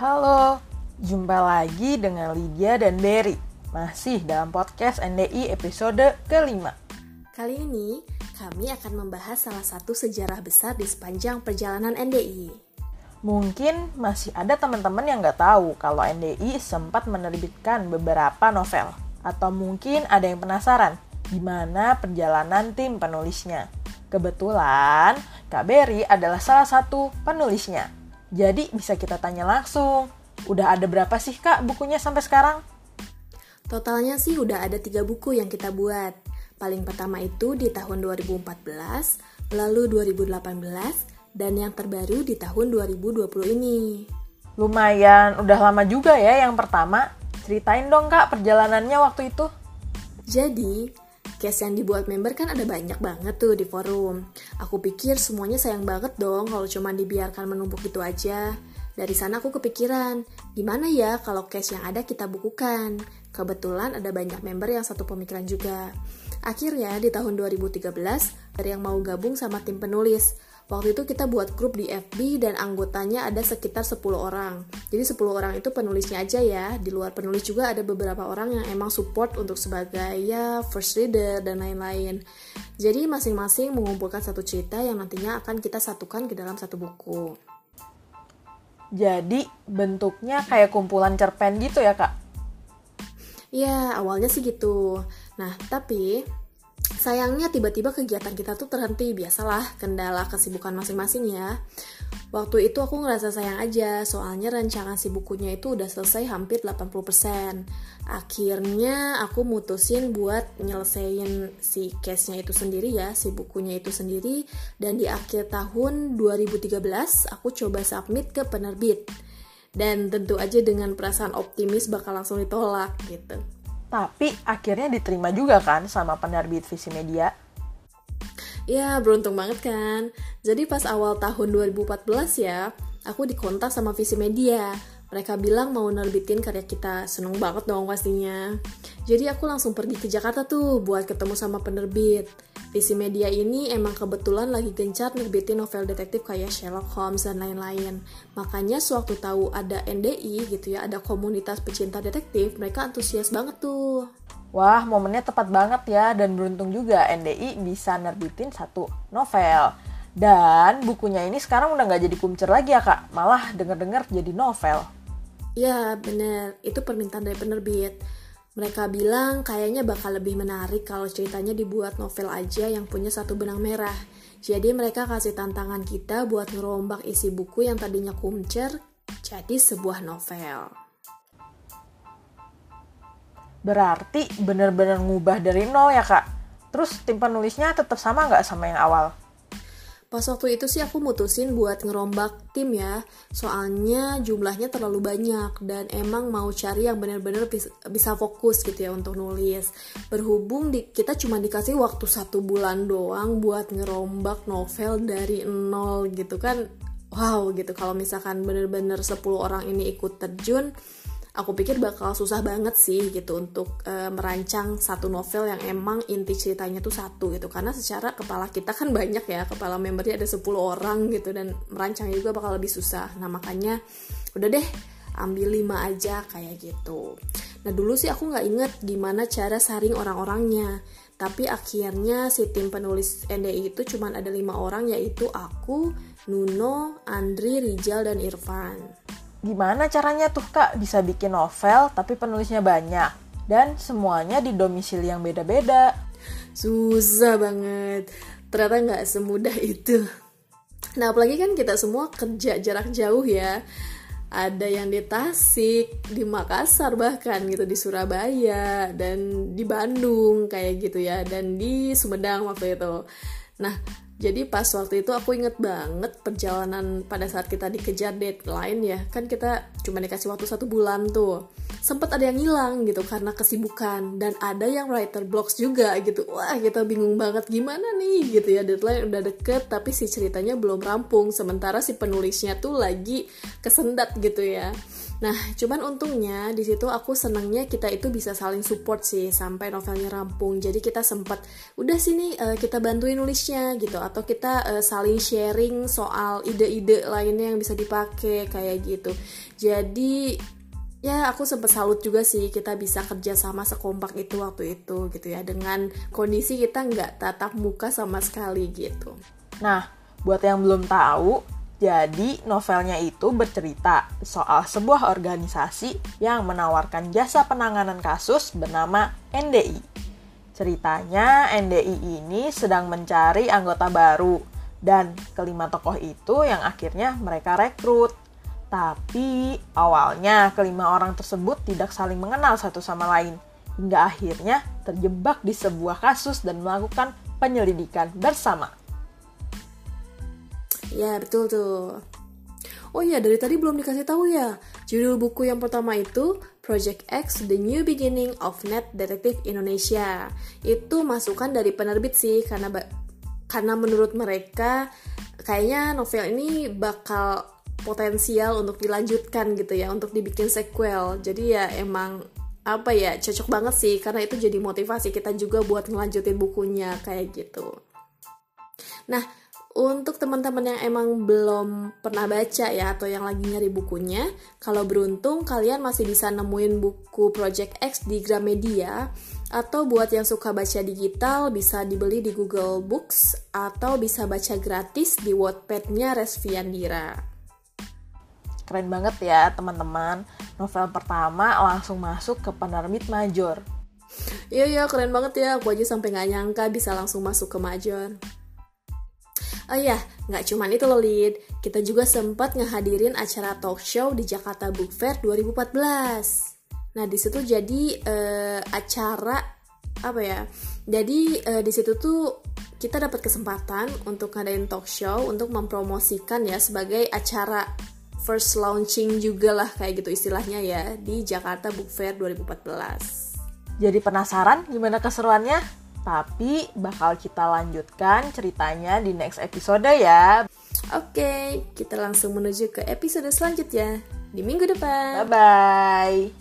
Halo, jumpa lagi dengan Lydia dan Berry. Masih dalam podcast NDI episode kelima. Kali ini, kami akan membahas salah satu sejarah besar di sepanjang perjalanan NDI. Mungkin masih ada teman-teman yang nggak tahu kalau NDI sempat menerbitkan beberapa novel. Atau mungkin ada yang penasaran gimana perjalanan tim penulisnya. Kebetulan, Kak Berry adalah salah satu penulisnya. Jadi bisa kita tanya langsung, udah ada berapa sih kak bukunya sampai sekarang? Totalnya sih udah ada tiga buku yang kita buat. Paling pertama itu di tahun 2014, lalu 2018, dan yang terbaru di tahun 2020 ini. Lumayan, udah lama juga ya yang pertama. Ceritain dong kak perjalanannya waktu itu. Jadi, case yang dibuat member kan ada banyak banget tuh di forum. Aku pikir semuanya sayang banget dong kalau cuma dibiarkan menumpuk gitu aja. Dari sana aku kepikiran, gimana ya kalau case yang ada kita bukukan? Kebetulan ada banyak member yang satu pemikiran juga. Akhirnya di tahun 2013, ada yang mau gabung sama tim penulis. Waktu itu kita buat grup di FB dan anggotanya ada sekitar 10 orang. Jadi 10 orang itu penulisnya aja ya. Di luar penulis juga ada beberapa orang yang emang support untuk sebagai ya first reader dan lain-lain. Jadi masing-masing mengumpulkan satu cerita yang nantinya akan kita satukan ke dalam satu buku. Jadi bentuknya kayak kumpulan cerpen gitu ya kak? Ya awalnya sih gitu. Nah tapi Sayangnya tiba-tiba kegiatan kita tuh terhenti, biasalah kendala kesibukan masing-masing ya. Waktu itu aku ngerasa sayang aja, soalnya rancangan si bukunya itu udah selesai hampir 80%. Akhirnya aku mutusin buat nyelesain si case-nya itu sendiri ya, si bukunya itu sendiri. Dan di akhir tahun 2013, aku coba submit ke penerbit. Dan tentu aja dengan perasaan optimis bakal langsung ditolak gitu. Tapi akhirnya diterima juga kan sama penerbit visi media. Ya, beruntung banget kan. Jadi pas awal tahun 2014 ya, aku dikontak sama visi media. Mereka bilang mau nerbitin karya kita. Seneng banget dong pastinya. Jadi aku langsung pergi ke Jakarta tuh buat ketemu sama penerbit. Visi media ini emang kebetulan lagi gencar nerbitin novel detektif kayak Sherlock Holmes dan lain-lain. Makanya sewaktu tahu ada NDI gitu ya, ada komunitas pecinta detektif, mereka antusias banget tuh. Wah, momennya tepat banget ya dan beruntung juga NDI bisa nerbitin satu novel. Dan bukunya ini sekarang udah nggak jadi kumcer lagi ya kak, malah denger-dengar jadi novel. Ya bener, itu permintaan dari penerbit. Mereka bilang kayaknya bakal lebih menarik kalau ceritanya dibuat novel aja yang punya satu benang merah. Jadi mereka kasih tantangan kita buat ngerombak isi buku yang tadinya kumcer jadi sebuah novel. Berarti bener-bener ngubah dari nol ya kak? Terus tim penulisnya tetap sama nggak sama yang awal? Pas waktu itu sih aku mutusin buat ngerombak tim ya, soalnya jumlahnya terlalu banyak dan emang mau cari yang bener-bener bisa fokus gitu ya untuk nulis. Berhubung di, kita cuma dikasih waktu satu bulan doang buat ngerombak novel dari nol gitu kan, wow gitu. Kalau misalkan bener-bener 10 orang ini ikut terjun, aku pikir bakal susah banget sih gitu untuk e, merancang satu novel yang emang inti ceritanya tuh satu gitu. Karena secara kepala kita kan banyak ya kepala membernya ada 10 orang gitu dan merancang juga bakal lebih susah. Nah makanya udah deh ambil lima aja kayak gitu. Nah dulu sih aku nggak inget gimana cara saring orang-orangnya. Tapi akhirnya si tim penulis NDI itu cuma ada lima orang yaitu aku, Nuno, Andri, Rijal, dan Irfan gimana caranya tuh kak? Bisa bikin novel tapi penulisnya banyak. Dan semuanya di domisili yang beda-beda. Susah banget. Ternyata nggak semudah itu. Nah apalagi kan kita semua kerja jarak jauh ya. Ada yang di Tasik, di Makassar bahkan gitu di Surabaya dan di Bandung kayak gitu ya dan di Sumedang waktu itu. Nah, jadi pas waktu itu aku inget banget perjalanan pada saat kita dikejar deadline ya kan kita cuma dikasih waktu satu bulan tuh. Sempat ada yang hilang gitu karena kesibukan. Dan ada yang writer blocks juga gitu. Wah kita bingung banget gimana nih gitu ya. Deadline udah deket tapi si ceritanya belum rampung. Sementara si penulisnya tuh lagi kesendat gitu ya. Nah, cuman untungnya di situ aku senangnya kita itu bisa saling support sih sampai novelnya rampung. Jadi kita sempat udah sini uh, kita bantuin nulisnya gitu. Atau kita uh, saling sharing soal ide-ide lainnya yang bisa dipakai kayak gitu. Jadi ya aku sempat salut juga sih kita bisa kerja sama sekompak itu waktu itu gitu ya dengan kondisi kita nggak tatap muka sama sekali gitu. Nah, buat yang belum tahu, jadi novelnya itu bercerita soal sebuah organisasi yang menawarkan jasa penanganan kasus bernama NDI. Ceritanya NDI ini sedang mencari anggota baru dan kelima tokoh itu yang akhirnya mereka rekrut. Tapi awalnya kelima orang tersebut tidak saling mengenal satu sama lain hingga akhirnya terjebak di sebuah kasus dan melakukan penyelidikan bersama. Ya betul tuh. Oh iya dari tadi belum dikasih tahu ya. Judul buku yang pertama itu Project X The New Beginning of Net Detective Indonesia. Itu masukan dari penerbit sih karena karena menurut mereka kayaknya novel ini bakal potensial untuk dilanjutkan gitu ya untuk dibikin sequel jadi ya emang apa ya cocok banget sih karena itu jadi motivasi kita juga buat ngelanjutin bukunya kayak gitu nah untuk teman-teman yang emang belum pernah baca ya atau yang lagi nyari bukunya, kalau beruntung kalian masih bisa nemuin buku Project X di Gramedia atau buat yang suka baca digital bisa dibeli di Google Books atau bisa baca gratis di Wattpad-nya Resviandira. Keren banget ya teman-teman. Novel pertama langsung masuk ke penerbit major. Iya iya keren banget ya. Aku aja sampai nggak nyangka bisa langsung masuk ke major. Oh iya, nggak cuma itu loh Lid. Kita juga sempat ngehadirin acara talk show di Jakarta Book Fair 2014. Nah di situ jadi uh, acara apa ya? Jadi uh, di situ tuh kita dapat kesempatan untuk ngadain talk show untuk mempromosikan ya sebagai acara first launching juga lah kayak gitu istilahnya ya di Jakarta Book Fair 2014. Jadi penasaran gimana keseruannya? Tapi bakal kita lanjutkan ceritanya di next episode ya. Oke, kita langsung menuju ke episode selanjutnya di minggu depan. Bye bye.